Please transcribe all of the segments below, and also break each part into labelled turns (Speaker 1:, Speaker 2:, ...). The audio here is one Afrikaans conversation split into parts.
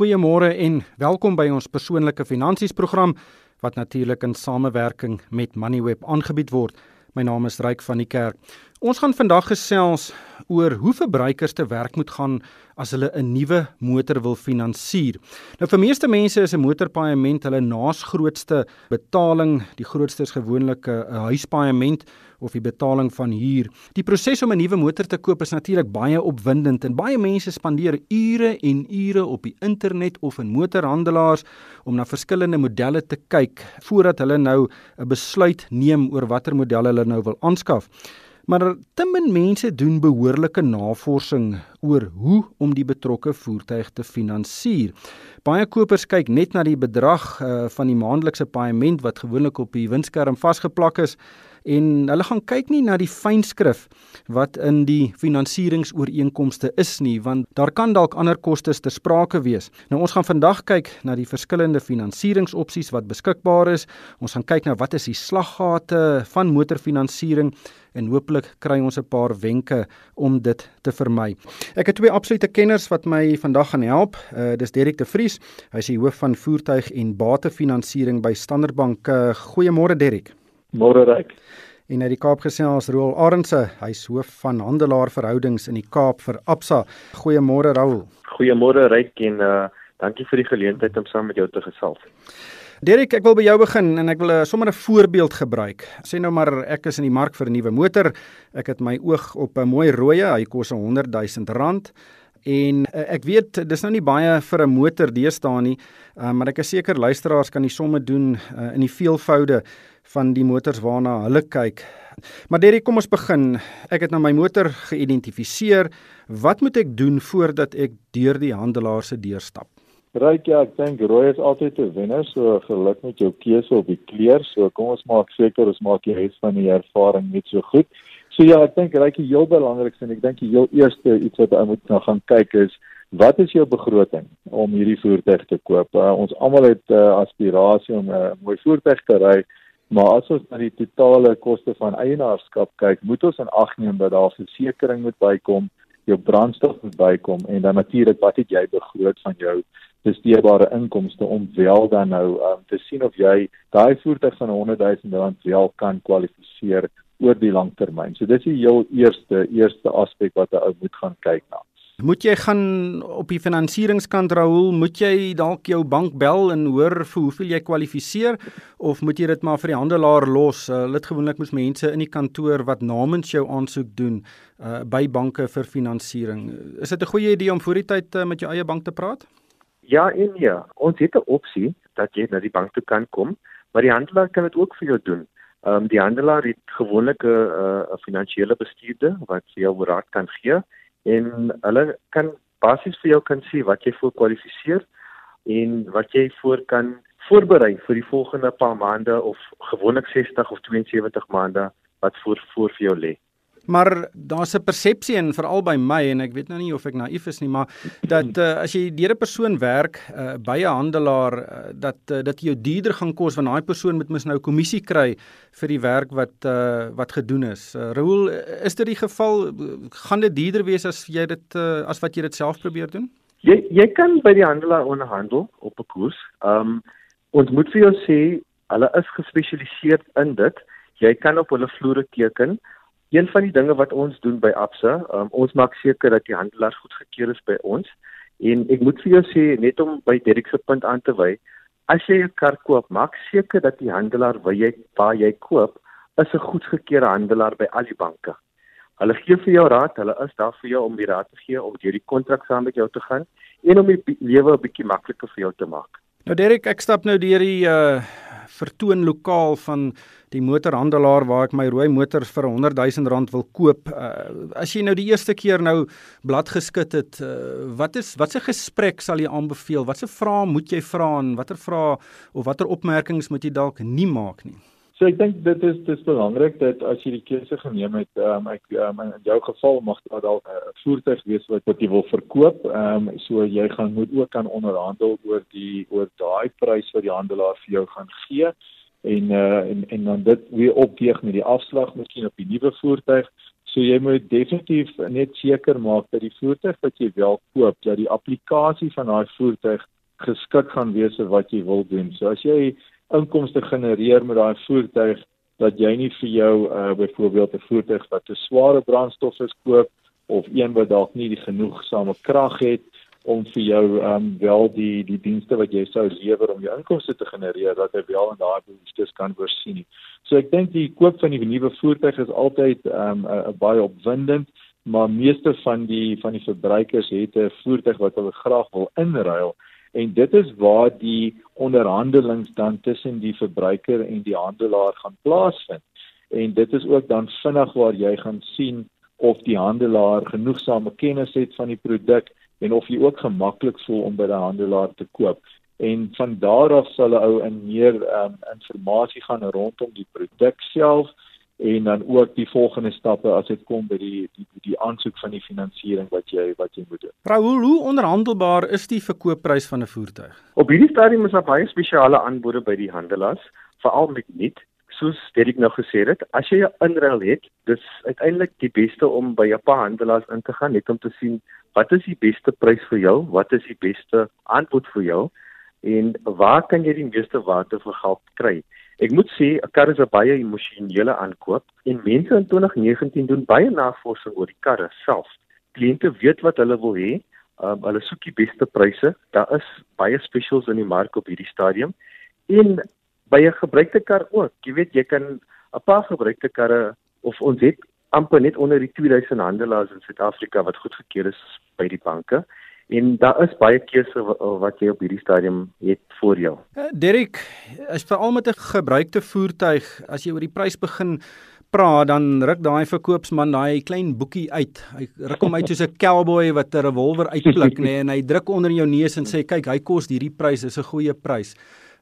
Speaker 1: Goeiemôre en welkom by ons persoonlike finansies program wat natuurlik in samewerking met Moneyweb aangebied word. My naam is Ryk van die Kerk. Ons gaan vandag gesels oor hoe verbruikers te werk moet gaan as hulle 'n nuwe motor wil finansier. Nou vir meeste mense is 'n motorpaaiement hulle naasgrootste betaling. Die grootste is gewoonlik 'n huispaaiement of die betaling van huur. Die proses om 'n nuwe motor te koop is natuurlik baie opwindend en baie mense spandeer ure en ure op die internet of in motorhandelaars om na verskillende modelle te kyk voordat hulle nou 'n besluit neem oor watter model hulle nou wil aanskaf. Maar te min mense doen behoorlike navorsing oor hoe om die betrokke voertuig te finansier. Baie kopers kyk net na die bedrag uh, van die maandelikse paaiement wat gewoonlik op die windskerm vasgeplak is en hulle gaan kyk nie na die fynskrif wat in die finansieringsooreenkomste is nie want daar kan dalk ander kostes ter sprake wees. Nou ons gaan vandag kyk na die verskillende finansieringsopsies wat beskikbaar is. Ons gaan kyk na wat is die slaggate van motorfinansiering en hooplik kry ons 'n paar wenke om dit te vermy. Ek het twee absolute kenners wat my vandag gaan help. Uh dis Derek de Vries. Hy is die hoof van voertuig en batefinansiering by Standard Bank. Uh, Goeiemôre Derek.
Speaker 2: Môre ryk.
Speaker 1: En uit die Kaap gesels Roel Arendse, hy's hoof van handelaarverhoudings in die Kaap vir Absa. Goeiemôre Roel.
Speaker 2: Goeiemôre ryk en uh dankie vir die geleentheid om saam met jou te gesels.
Speaker 1: Derek, ek wil by jou begin en ek wil uh, sommer 'n voorbeeld gebruik. Sê nou maar ek is in die mark vir 'n nuwe motor. Ek het my oog op 'n mooi rooi, hy kos 'n 100 000 rand. En uh, ek weet dis nou nie baie vir 'n motor deesdae nie, uh, maar ek is seker luisteraars kan die somme doen uh, in die veelvoude van die motors waarna hulle kyk. Maar Derek, kom ons begin. Ek het nou my motor geïdentifiseer. Wat moet ek doen voordat ek deur die handelaar se deur stap?
Speaker 3: Ryk ja, ek dink rooi is altyd 'n wenner, so geluk met jou keuse op die kleur. So kom ons maak seker ons maak die res van die ervaring net so goed. So ja, ek dink ryk die heel belangrikste en ek dink die heel eerste iets wat ou moet nou gaan kyk is Wat is jou begroting om hierdie voertuig te koop? Uh, ons almal het 'n uh, aspirasie om 'n uh, mooi voertuig te ry, Maar as ons na die totale koste van eienaarskap kyk, moet ons in ag neem dat daar versekerings moet bykom, jou brandstof moet bykom en dan natuurlik wat het jy begroot van jou besteedbare inkomste om wel dan nou um, te sien of jy daai voertuig van 100 000 rand wel kan kwalifiseer oor die lang termyn. So dis die heel eerste eerste aspek wat 'n ou moet gaan kyk na.
Speaker 1: Moet jy gaan op die finansieringskant Raoul, moet jy dalk jou bank bel en hoor vir hoeveel jy kwalifiseer of moet jy dit maar vir die handelaar los? Uh, hulle uh, het gewoonlik mos mense in die kantoor wat namens jou aansoek doen uh, by banke vir finansiering. Is dit 'n goeie idee om voor die tyd uh, met jou eie bank te praat?
Speaker 2: Ja, en ja, ons het 'n opsie dat jy na die bank toe kan kom, maar die handelaar kan dit ook vir jou doen. Ehm um, die handelaar het gewoonlik 'n 'n finansiële bestuurder wat vir jou raad kan gee en hulle kan basies vir jou kan sê wat jy voor kwalifiseer en wat jy voor kan voorberei vir die volgende paar maande of gewoonlik 60 of 72 maande wat voor voor vir jou lê.
Speaker 1: Maar daar's 'n persepsie en veral by my en ek weet nou nie of ek naïef is nie, maar dat uh, as jy deur 'n persoon werk uh, by 'n handelaar uh, dat uh, dit jou duurder gaan kos want daai persoon moet mos nou kommissie kry vir die werk wat uh, wat gedoen is. Uh, Raoul, is dit die geval gaan dit duurder wees as jy dit uh, as wat jy dit self probeer doen?
Speaker 2: Jy jy kan by die handelaar onderhandel op 'n koers. Um ons moet vir jou sê hulle is gespesialiseer in dit. Jy kan op hulle vloere teken. Een van die dinge wat ons doen by Absa, um, ons maak seker dat die handelaars goedgekeur is by ons. En ek moet vir jou sê net om by Derek se punt aan te wy, as jy 'n kar koop, maak seker dat die handelaar wat jy waar jy koop, is 'n goedgekeurde handelaar by al die banke. Hulle gee vir jou raad, hulle is daar vir jou om die raad te gee om deur die kontrak saam met jou te gaan en om die lewe 'n bietjie makliker vir jou te maak.
Speaker 1: Nou Derek, ek stap nou deur die uh vertoon lokaal van die motorhandelaar waar ek my rooi motor vir 100 000 rand wil koop. Uh, as jy nou die eerste keer nou blad geskit het, uh, wat is wat se gesprek sal jy aanbeveel? Watse vrae moet jy vra en watter vrae of watter opmerkings moet jy dalk nie maak nie?
Speaker 3: So ek dink dit is dis belangrik dat as jy die keuse geneem het, ehm um, ek um, in jou geval mag daar dalk 'n voertuig wees wat wat jy wil verkoop. Ehm um, so jy gaan moet ook kan onderhandel oor die oor daai prys wat die handelaar vir jou gaan gee en uh en en dan dit weer opweeg met die afslag miskien op die nuwe voertuig. So jy moet definitief net seker maak dat die voertuig wat jy wel koop, dat die applikasie van daai voertuig geskik gaan wees vir wat jy wil doen. So as jy inkomste genereer met daai voertuig dat jy nie vir jou uh byvoorbeeld 'n voertuig wat te sware brandstof is koop of een wat dalk nie die genoegsame krag het om vir jou ehm um, wel die die dienste wat jy sou lewer om jou inkomste te genereer dat hy wel in daai behoeftes kan voorsien. So ek dink die koop van die nuwe voertuig is altyd ehm um, baie opwindend, maar meeste van die van die verbruikers het 'n voertuig wat hulle graag wil inruil en dit is waar die onderhandelings dan tussen die verbruiker en die handelaar gaan plaasvind. En dit is ook dan vinnig waar jy gaan sien of die handelaar genoegsame kennis het van die produk en of jy ook gemaklik voel om by die handelaar te koop. En van daar af sal 'n ou in meer um, inligting gaan rondom die produk self en dan ook die volgende stappe as dit kom by die die die aansoek van die finansiering wat jy wat jy moet doen.
Speaker 1: Raoul, hoe onderhandelbaar is die verkoopprys van 'n voertuig?
Speaker 2: Op hierdie stadium is daar baie spesiale aanbode by die handelaars, veral met nuut soos Derek nou gesê het, as jy 'n inruil het, dis uiteindelik die beste om by 'n paar handelaars in te gaan net om te sien wat is die beste prys vir jou, wat is die beste aanbod vir jou en waar kan jy die meeste waarde vir geld kry? Ek moet sê 'n kar is 'n baie emosionele aankoop en mense in 2019 doen baie navorsing oor die karre self. Kliënte weet wat hulle wil hê. Um, hulle soek die beste pryse. Daar is baie specials in die mark op hierdie stadium. En by 'n gebruikte kar ook. Jy weet jy kan 'n paar gebruikte karre of ons het amper net onder die 2000 handelaars in Suid-Afrika wat goedgekeur is by die banke. En daar is baie keuse wat jy op hierdie stadium het vir jou.
Speaker 1: Uh, Derek, as veral met 'n gebruikte voertuig, as jy oor die prys begin praat, dan ruk daai verkoopsman daai klein boekie uit. Hy ruk hom uit soos 'n cowboy wat 'n revolver uitpluk, nê, nee, en hy druk onder jou neus en sê kyk, hy kos hierdie prys, dis 'n goeie prys.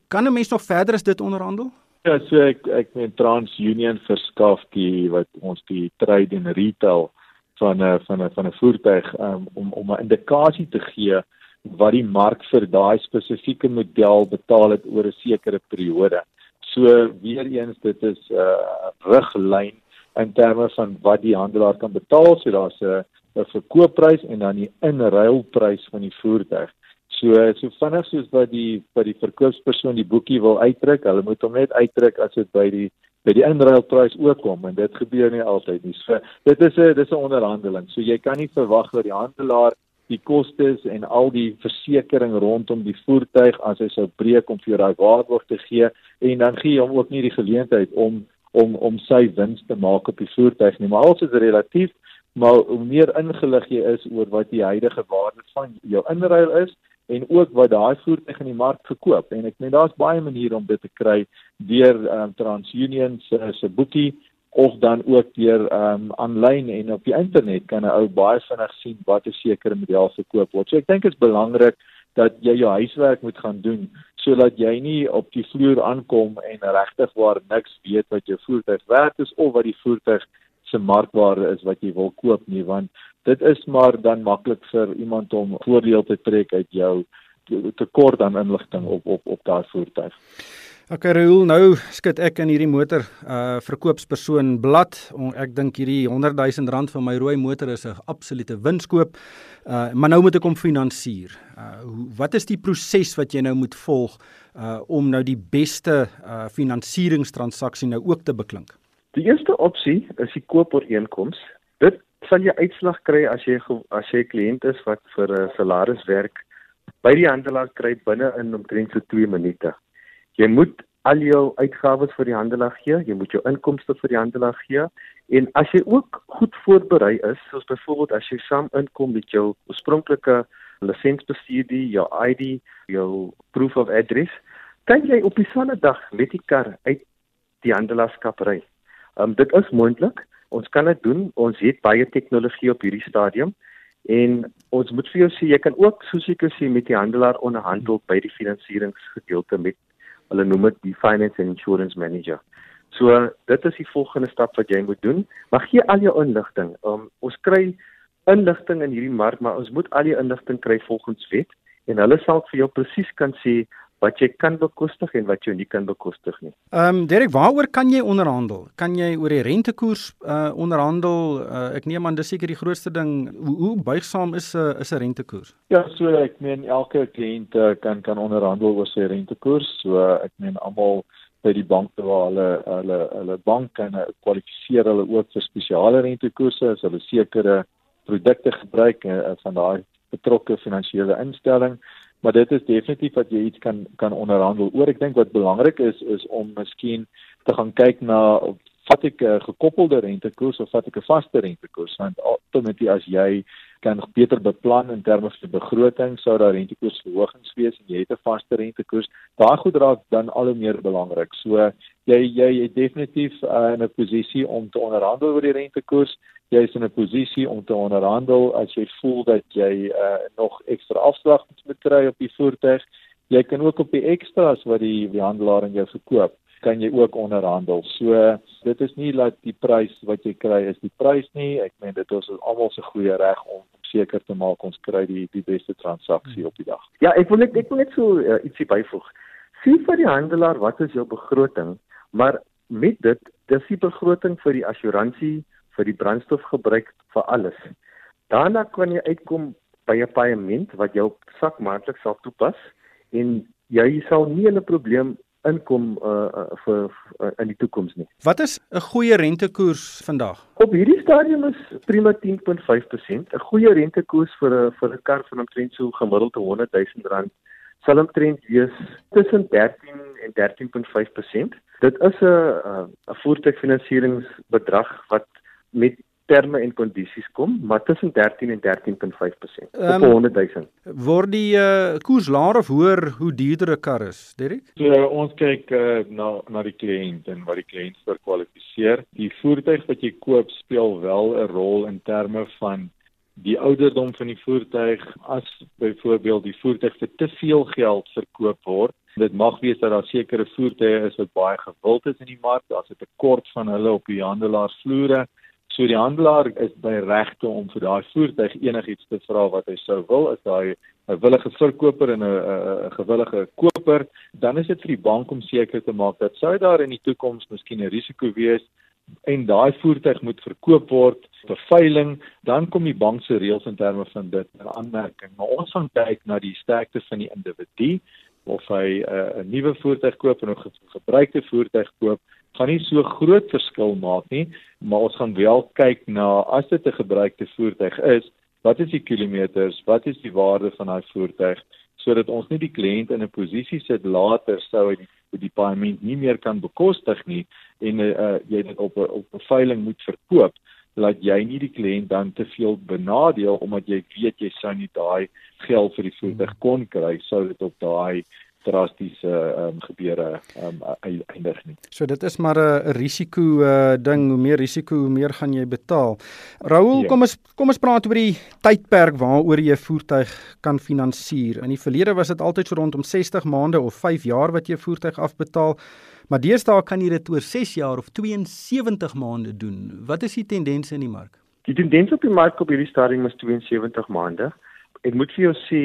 Speaker 1: Kan 'n mens nog verder as dit onderhandel?
Speaker 3: Ja, so ek ek meen TransUnion verskaf die wat ons die trade en retail van 'n van 'n van 'n voertuig um, om om 'n indikasie te gee wat die mark vir daai spesifieke model betaal het oor 'n sekere periode. So weer eens dit is 'n uh, riglyn in terme van wat die handelaar kan betaal. So daar's 'n 'n verkoopprys en dan die inruilprys van die voertuig. So so vinnig soos wat die by die verkoopspersoon die boekie wil uitdruk, hulle moet hom net uitdruk as dit by die by die inruilprys ook kom en dit gebeur nie altyd nie. So dit is 'n dis 'n onderhandeling. So jy kan nie verwag dat die handelaar die kostes en al die versekerings rondom die voertuig as hy sou breek om vir jou daai waarborg te gee en dan gee jy hom ook nie die geleentheid om om om sy wins te maak op die voertuig nie. Maar alles is relatief, maar hoe meer ingelig jy is oor wat die huidige waarde van jou inruil is, en ook wat daai voertuig in die mark verkoop en ek meen daar's baie maniere om dit te kry deur um, TransUnion se se boekie of dan ook deur ehm um, aanlyn en op die internet kan 'n ou baie vinnig sien wat 'n sekere model verkoop word. So ek dink dit is belangrik dat jy jou huiswerk moet gaan doen sodat jy nie op die vloer aankom en regtig waar niks weet wat jou voertuig werd is of wat die voertuig se markwaarde is wat jy wil koop nie want dit is maar dan maklik vir iemand om voordeel te trek uit jou tekort aan inligting op op op daai voertuig.
Speaker 1: Okay, Raoul, nou skit ek in hierdie motor uh verkoopspersoon blad. Ek dink hierdie 100 000 rand vir my rooi motor is 'n absolute winskoop. Uh maar nou moet ek hom finansier. Uh wat is die proses wat jy nou moet volg uh om nou die beste uh finansieringstransaksie nou ook te beklink?
Speaker 2: Die eerste opsie is die koopooreenkoms. Dit sal jy uitslag kry as jy as jy 'n kliënt is wat vir 'n salaris werk by die handelaar kry binne in omtrent so 2 minute. Jy moet al jou uitgawes vir die handelaar gee, jy moet jou inkomste vir die handelaar gee en as jy ook goed voorberei is, soos byvoorbeeld as jy saam inkom met jou oorspronklike lisensiebestudie, jou ID, jou proof of address, kan jy op dieselfde dag met die kar uit die handelaarskap ry. Um, dit is moontlik. Ons kan dit doen. Ons het baie tegnologie op hierdie stadium en ons moet vir jou sê jy kan ook soos ek sê met die handelaar onderhandel by die finansieringsgedeelte met hulle noem dit die finance and insurance manager. So dit is die volgende stap wat jy moet doen. Maar gee al jou inligting. Um, ons kry inligting in hierdie mark, maar ons moet al die inligting kry volgens wet en hulle sal vir jou presies kan sê wat jy kan bekostig en wat jy nie kan bekostig nie.
Speaker 1: Ehm um, Derek, waaroor kan jy onderhandel? Kan jy oor die rentekoers uh onderhandel? Uh, ek neem aan dis seker die grootste ding. Hoe, hoe buigsaam is 'n uh, is 'n rentekoers?
Speaker 3: Ja, so ek meen elke kliënt uh, kan kan onderhandel oor sy rentekoers. So uh, ek meen almal by die banke waar hulle hulle hulle bank kan kwalifiseer hulle ook vir spesiale rentekoerse as hulle sekere produkte gebruik uh, van daai betrokke finansiële instelling maar dit is definitief wat jy iets kan kan onderhandel oor. Ek dink wat belangrik is is om miskien te gaan kyk na vat ek 'n gekoppelde rentekoers of vat ek 'n vaste rentekoers? Want ultimately as jy kan beter beplan in terme van begroting sou daar rentekoersverhogings wees en jy het 'n vaste rentekoers daai goed raak dan al hoe meer belangrik. So jy jy is definitief uh, in 'n posisie om te onderhandel oor die rentekoers jy is in 'n posisie om te onderhandel as jy voel dat jy uh, nog ekstra afslag moet kry op die voertuig jy kan ook op die ekstra's wat die die handelaar aan jou verkoop kan jy ook onderhandel. So dit is nie dat die prys wat jy kry is die prys nie. Ek meen dit is almal se goeie reg om seker te maak ons kry die die beste transaksie op die dag.
Speaker 2: Ja, ek wil net ek wil net so uh, ietsie byvoeg. Sien vir die handelaar wat is jou begroting, maar met dit dis die begroting vir die assuransie, vir die brandstofgebruik vir alles. Daarna kan jy uitkom by 'n paaiement wat jou sak maandeliks sal toepas en jy sal nie 'n probleem inkom uh, uh vir uh, in die toekoms nie.
Speaker 1: Wat is 'n goeie rentekoers vandag?
Speaker 2: Op hierdie stadium is prima 10.5%. 'n Goeie rentekoers vir 'n vir 'n kar van omtrent so gemiddeld 100 000 rand sal omtrent wees tussen 13 en 13.5%. Dit is 'n 'n voertuigfinansieringsbedrag wat met terme en kondisies kom, maar tussen 13 en 13.5% um, op 100 000.
Speaker 1: Word die uh, koers laer of hoër hoe duurder 'n kar is, Derek?
Speaker 3: So uh, ons kyk uh, na na die kliënt en wat die kliënt vir kwalifiseer. Die voertuig wat jy koop speel wel 'n rol in terme van die ouderdom van die voertuig as byvoorbeeld die voertuig vir te veel geld verkoop word dit mag wees dat daar sekere voertuie is wat baie gewild is in die mark daar's 'n tekort van hulle op die handelaarsvloere So die handelaar is by regte om vir daai voertuig enigiets te vra wat hy sou wil, is daai 'n willige verkoper en 'n 'n gewillige koper, dan is dit vir die bank om seker te maak dat sou daar in die toekoms miskien 'n risiko wees en daai voertuig moet verkoop word vir veiling, dan kom die bank se reëls in terme van dit in aanmerking. Maar ons gaan kyk na die sterkte van die individu of hy 'n nuwe voertuig koop of 'n gebruikte voertuig koop gaan nie so groot verskil maak nie, maar ons gaan wel kyk na as dit 'n gebruikte voertuig is, wat is die kilometers, wat is die waarde van daai voertuig sodat ons nie die kliënt in 'n posisie sit later sou hy die die paaiement nie meer kan bekostig nie en uh, jy dit op op 'n veiling moet verkoop laat jy nie die kliënt dan te veel benadeel omdat jy weet jy sou nie daai geld vir die voertuig kon kry sou dit op daai drastiese um, gebeure um, eindig nie.
Speaker 1: So dit is maar 'n risiko uh, ding, hoe meer risiko hoe meer gaan jy betaal. Raoul, ja. kom ons kom ons praat oor die tydperk waaroor jy 'n voertuig kan finansier. In die verlede was dit altyd so rondom 60 maande of 5 jaar wat jy voertuig afbetaal. Maar deesdae kan jy dit oor 6 jaar of 72 maande doen. Wat is die tendens in die mark?
Speaker 2: Die tendens op die mark op hierdie stadium is 72 maande. Ek moet vir jou sê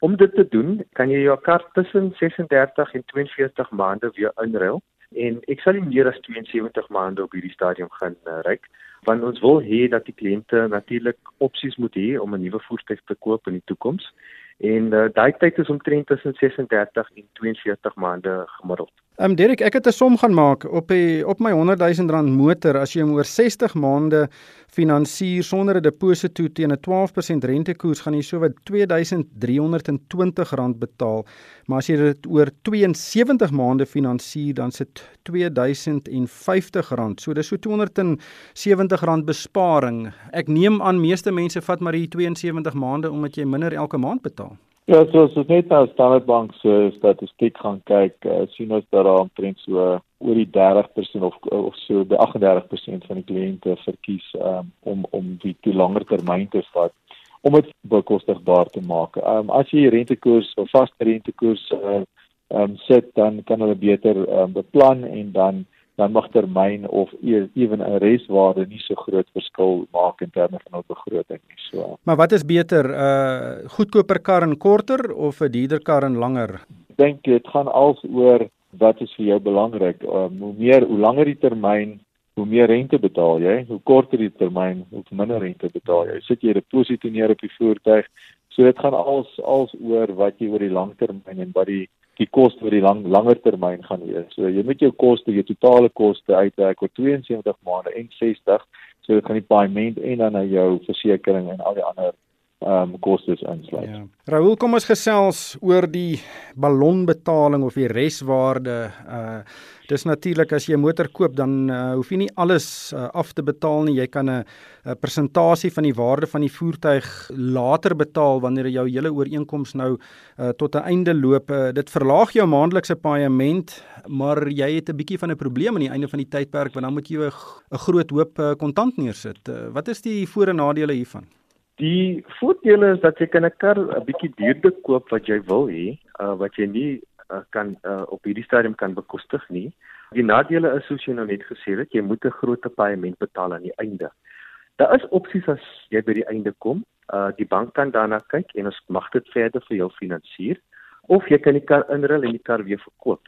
Speaker 2: Om dit te doen, kan jy jou kar tussen 36 en 42 maande weer inruil. En ek sal nie meer as 72 maande op hierdie stadium gaan uh, reik want ons wil hê dat die kliënte natuurlik opsies moet hê om 'n nuwe voertuig te koop in die toekoms en uh, daai tyd is omtrent tussen 36 en 42 maande gemiddeld.
Speaker 1: Ehm um, Derek, ek het 'n som gaan maak op die op my 100 000 rand motor as jy hom oor 60 maande finansier sonder 'n deposito teen 'n 12% rentekoers gaan jy sowat R2320 betaal. Maar as jy dit oor 72 maande finansier dan sit R2050. So dis so R270 besparing. Ek neem aan meeste mense vat maar die 72 maande omdat jy minder elke maand betaal.
Speaker 3: Ja, so as ons net na Standard Bank se statistiek gaan kyk, uh, sien ons dat daar omtrent so uh, oor die 30% of of so by 38% van die kliënte verkies um, om om die te langer termyn te vat om dit bekostigbaar te maak. Ehm um, as jy rentekoers of vaste rentekoers ehm uh, um, sit, dan kan hulle beter um, beplan en dan dan mag termyn of ewen 'n reswaarde nie so groot verskil maak in terme van 'n begroting nie. So.
Speaker 1: Maar wat is beter, 'n uh, goedkoper kar en korter of 'n duurder kar en langer?
Speaker 3: dink dit gaan als oor wat is vir jou belangrik. Um, hoe meer hoe langer die termyn, hoe meer rente betaal jy. Hoe korter die termyn, hoe minder rente betaal jy. Sit jy deposito neer op die voertuig. So dit gaan als als oor wat jy oor die lang termyn en wat die die koste oor die lang langer termyn gaan wees. So jy moet jou koste, jou totale koste uitwerk oor 72 maande en 60. So dit gaan die paaiement en dan na jou versekerings en al die ander ehm um, kostes insluit. Ja.
Speaker 1: Raoul, kom ons gesels oor die ballonbetaling of die reswaarde. Uh dis natuurlik as jy 'n motor koop dan uh, hoef jy nie alles uh, af te betaal nie. Jy kan 'n persentasie van die waarde van die voertuig later betaal wanneer jou hele ooreenkoms nou uh, tot 'n einde loop. Uh, dit verlaag jou maandelikse paaiement, maar jy het 'n bietjie van 'n probleem aan die einde van die tydperk want dan moet jy 'n groot hoop kontant uh, neersit. Uh, wat is die voor en nadele hiervan?
Speaker 2: Die voordele is dat jy kan 'n kar 'n bietjie duurder koop wat jy wil hê, uh, wat jy nie uh, kan uh, op hierdie stadium kan bekostig nie. Die nadele is soos jy nou net gesê het, jy moet 'n groot paaiement betaal aan die einde. Daar is opsies as jy by die einde kom. Uh die bank kan daarna kyk en ons mag dit verder vir jou finansier of jy kan die kar inruil en die kar weer verkoop.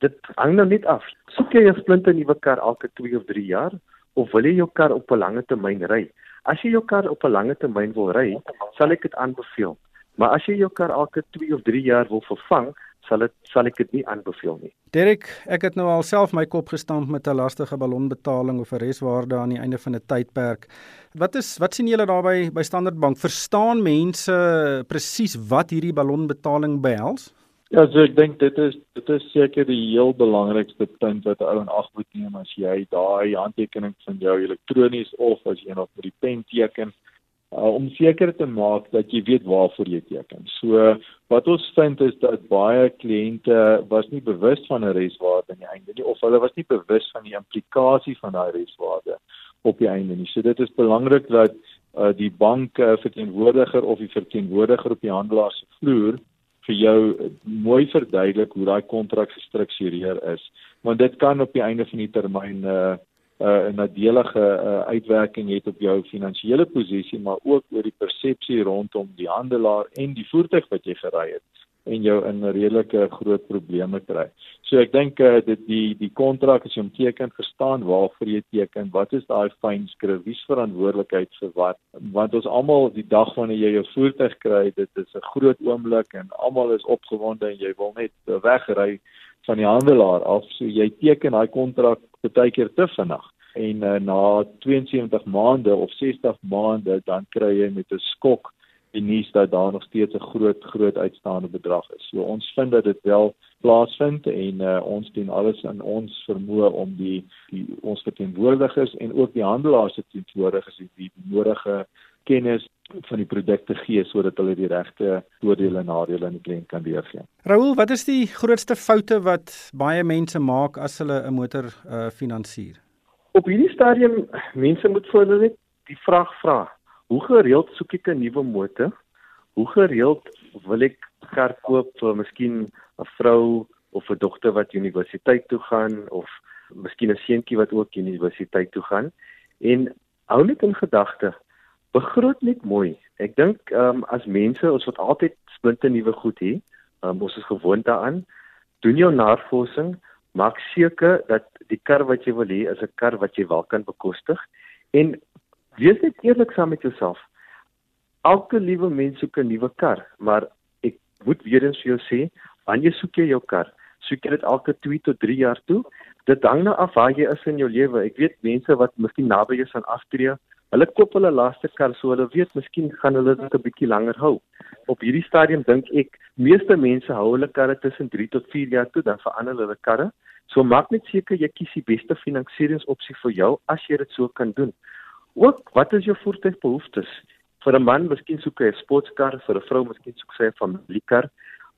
Speaker 2: Dit hang nou net af. Soek jy 'n splinte nuwe kar elke 2 of 3 jaar of wil jy jou kar op 'n lange termyn ry? As jy jou kar op 'n lange termyn wil ry, sal ek dit aanbeveel. Maar as jy jou kar elke 2 of 3 jaar wil vervang, sal dit sal ek dit nie aanbeveel nie.
Speaker 1: Derek, ek het nou alself my kop gestamp met 'n lastige ballonbetaling of 'n reswaarde aan die einde van 'n tydperk. Wat is wat sien julle daarby by Standard Bank? Verstaan mense presies wat hierdie ballonbetaling behels?
Speaker 3: Ja, so ek dink dit is dit is seker die heel belangrikste punt wat 'n ou in ag moet neem as jy daai handtekening van jou elektronies of as jy nog met die pen teken uh, om seker te maak dat jy weet waarvoor jy teken. So wat ons vind is dat baie kliënte was nie bewus van 'n reswaarde aan die einde nie of hulle was nie bewus van die implikasie van daai reswaarde op die einde nie. So dit is belangrik dat uh, die bank uh, verteenwoordiger of die verteenwoordiger op die handelaar se vloer vir jou mooi verduidelik hoe daai kontrak gestruktureer is. Want dit kan op die einde van die termyn 'n uh, uh, 'n nadelige uh, uitwerking hê op jou finansiële posisie maar ook oor die persepsie rondom die handelaar en die voertuig wat jy gery het en jou in redelike groot probleme kry. So ek dink uh, dit die die kontrak as jy hom teken verstaan waarvoor jy teken, wat is daai fyn skrif, wie se verantwoordelikheid vir wat? Want ons almal die dag wanneer jy jou voertuig kry, dit is 'n groot oomblik en almal is opgewonde en jy wil net wegry van die handelaar af. So jy teken daai kontrak baie keer te vinnig en uh, na 72 maande of 60 maande dan kry jy met 'n skok die nuus dat daar nog steeds 'n groot groot uitstaande bedrag is. So ons vind dat dit wel plaasvind en uh, ons doen alles in ons vermoë om die die ons verteenwoordigers en ook die handelaars se teenwoordigers die, die nodige kennis van die produkte gee sodat hulle die regte voordele en nadele aan die kliënt kan deurgee.
Speaker 1: Raoul, wat is die grootste foute wat baie mense maak as hulle 'n motor uh, finansier?
Speaker 2: Op hierdie stadium mense moet voor hulle net die vraag vra hoe gereeld soek ek 'n nuwe motor? Hoe gereeld wil ek kar koop vir miskien 'n vrou of 'n dogter wat universiteit toe gaan of miskien 'n seentjie wat ook universiteit toe gaan? En hou net in gedagte, begroot net mooi. Ek dink ehm um, as mense ons wat altyd splinte nuwe goed hê, um, ons is gewoond daaraan. Doen jou navorsing, maak seker dat die kar wat jy wil hê is 'n kar wat jy wel kan bekostig en Wees net eerlik saam met jouself. Elke liewe mens soek 'n nuwe kar, maar ek moet weer eens vir jou sê, wanneer soek jy jou kar? Soek jy dit elke 2 tot 3 jaar toe? Dit hang nou af waar jy is in jou lewe. Ek weet mense wat miskien naby is aan aftree, hulle koop hulle laaste kar so hulle weet miskien gaan hulle dit 'n bietjie langer hou. Op hierdie stadium dink ek meeste mense hou hulle karre tussen 3 tot 4 jaar toe, dan verander hulle karre. So maak net seker jy kies die beste finansieringsopsie vir jou as jy dit so kan doen. Ook wat is jou voertuigbehoeftes? Vir 'n man miskien soek hy 'n sportkar, vir 'n vrou miskien soek sy 'n familiekar.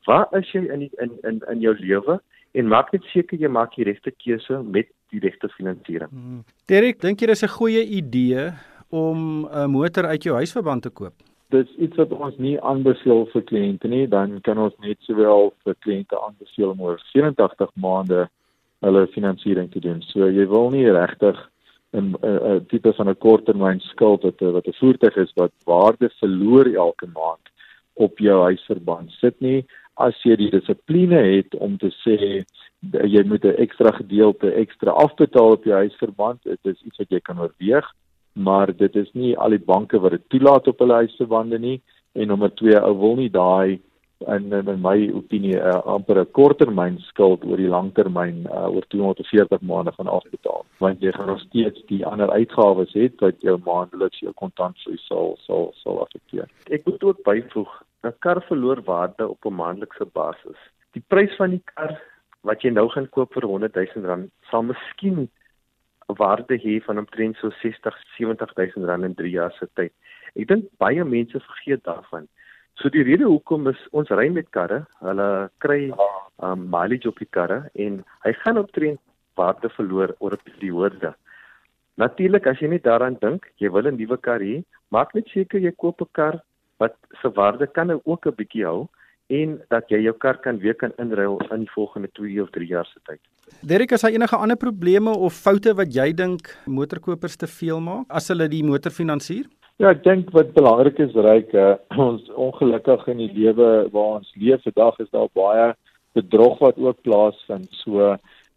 Speaker 2: Waar is jy in die, in in in jou lewe en maak net seker jy maak die regte keuse met die regte finansiering. Hmm.
Speaker 1: Derek, dink jy dis 'n goeie idee om 'n motor uit jou huisverband te koop?
Speaker 3: Dit is iets wat ons nie aanbeveel vir kliënte nie, dan kan ons net sowel vir kliënte aanbeveel om oor 84 maande hulle finansiering te doen. So jy wil nie regtig 'n 'n tipe van 'n korttermyn skuld wat wat 'n voertuig is wat waarde verloor elke maand op jou huisverband sit nie. As jy die dissipline het om te sê jy moet 'n ekstra gedeelte ekstra afbetaal op jou huisverband, dit is iets wat jy kan oorweeg, maar dit is nie al die banke wat dit toelaat op hulle huisverbande nie. En nommer 2 ou wil nie daai in in my opinie uh, amper 'n korttermyn skuld oor die langtermyn uh, oor 240 maande gaan afbetaal want jy gaan nog steeds die ander uitgawes het wat jou maandeliks jou kontantvloei sal sal sal affekteer.
Speaker 2: Ek moet ook byvoeg, 'n kar verloor waarde op 'n maandelikse basis. Die prys van die kar wat jy nou gaan koop vir 100 000 rand sal miskien 'n waarde hê van omtrent so 60 70 000 rand in 3 jaar se tyd. Ek dink baie mense vergeet daarvan. So die rede hoekom is ons ry met karre, hulle kry um mileage op die karre en hy gaan optree waarde verloor oor 'n periode. Natuurlik as jy net daaraan dink, jy wil 'n nuwe kar hê, maak net seker jy koop 'n kar wat se waarde kan nou ook 'n bietjie hou en dat jy jou kar kan weer kan inruil in die volgende 2 of 3 jaar se tyd.
Speaker 1: Derek, is daar enige ander probleme of foute wat jy dink motorkopers te veel maak as hulle die motor finansier?
Speaker 3: Ja, ek dink wat belangrik is ryk uh, ons ongelukkig in die lewe waar ons leef vandag is daar baie bedrog wat ook plaasvind. So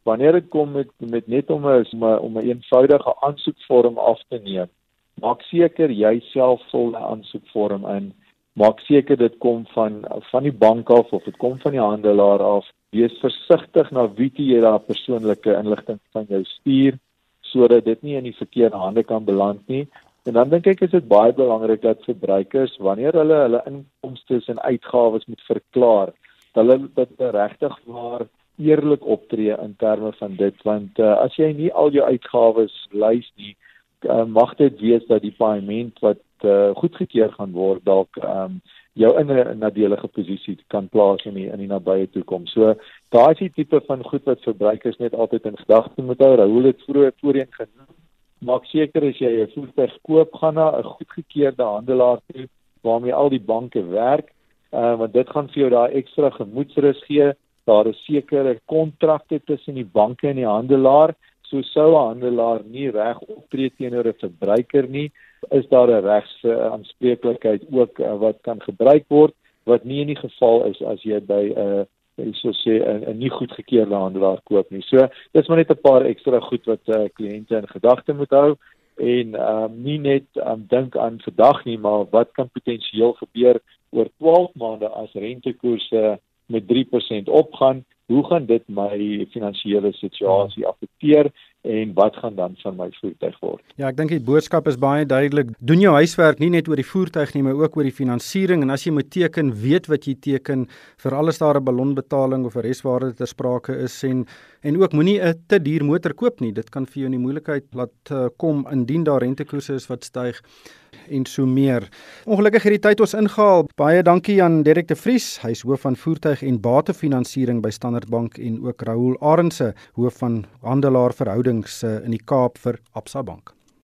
Speaker 3: wanneer dit kom met met net om 'n om 'n eenvoudige aansoekvorm af te neem, maak seker jy self vul 'n aansoekvorm in. Maak seker dit kom van van die bank af of dit kom van die handelaar af. Wees versigtig na wie jy daai persoonlike inligting van jou stuur sodat dit nie in die verkeerde hande kan beland nie En dan dink ek is dit baie belangrik dat verbruikers wanneer hulle hulle inkomste en uitgawes moet verklaar, dat hulle dit regtig maar eerlik optree in terme van dit want uh, as jy nie al jou uitgawes lys nie, uh, mag dit wees dat die paaiement wat uh, goedgekeur gaan word dalk um, jou in 'n nadelige posisie kan plaas in die in die nabye toekoms. So daai is die tipe van goed wat verbruikers net altyd in gedagte moet hou. Raoul het vroeër voorheen genoem maak seker as jy 'n voertuig koop, gaan na 'n goedgekeurde handelaar toe waarmee al die banke werk, uh, want dit gaan vir jou daai ekstra gemoedsrus gee. Daar is sekere kontrakte tussen die banke en die handelaar. So sou 'n handelaar nie reg optree teenoor 'n verbruiker nie, is daar 'n regsaanspreeklikheid ook uh, wat kan gebruik word wat nie in die geval is as jy by 'n uh, so sê 'n nie goedgekeurde handelaar koop nie. So dis maar net 'n paar ekstra goed wat uh, kliënte in gedagte moet hou en ehm um, nie net um, dink aan vandag nie, maar wat kan potensieel gebeur oor 12 maande as rentekoerse met 3% opgaan? Hoe gaan dit my finansiële situasie afekteer? En wat gaan dan van my voertuig word.
Speaker 1: Ja, ek dink die boodskap is baie duidelik. Doen jou huiswerk nie net oor die voertuig nie, maar ook oor die finansiering en as jy moet teken, weet wat jy teken vir alles daar 'n ballonbetaling of 'n reswaarde ter sprake is en en ook moenie 'n te duur motor koop nie. Dit kan vir jou in die moeilikheid laat uh, kom indien daar rentekoerse is wat styg en so meer. Ongelukkig het die tyd ons ingehaal. Baie dankie aan Derek de Vries, hy's hoof van voertuig en batefinansiering by Standard Bank en ook Raoul Arendse, hoof van handelaar verhoudings eh, in die Kaap vir Absa Bank.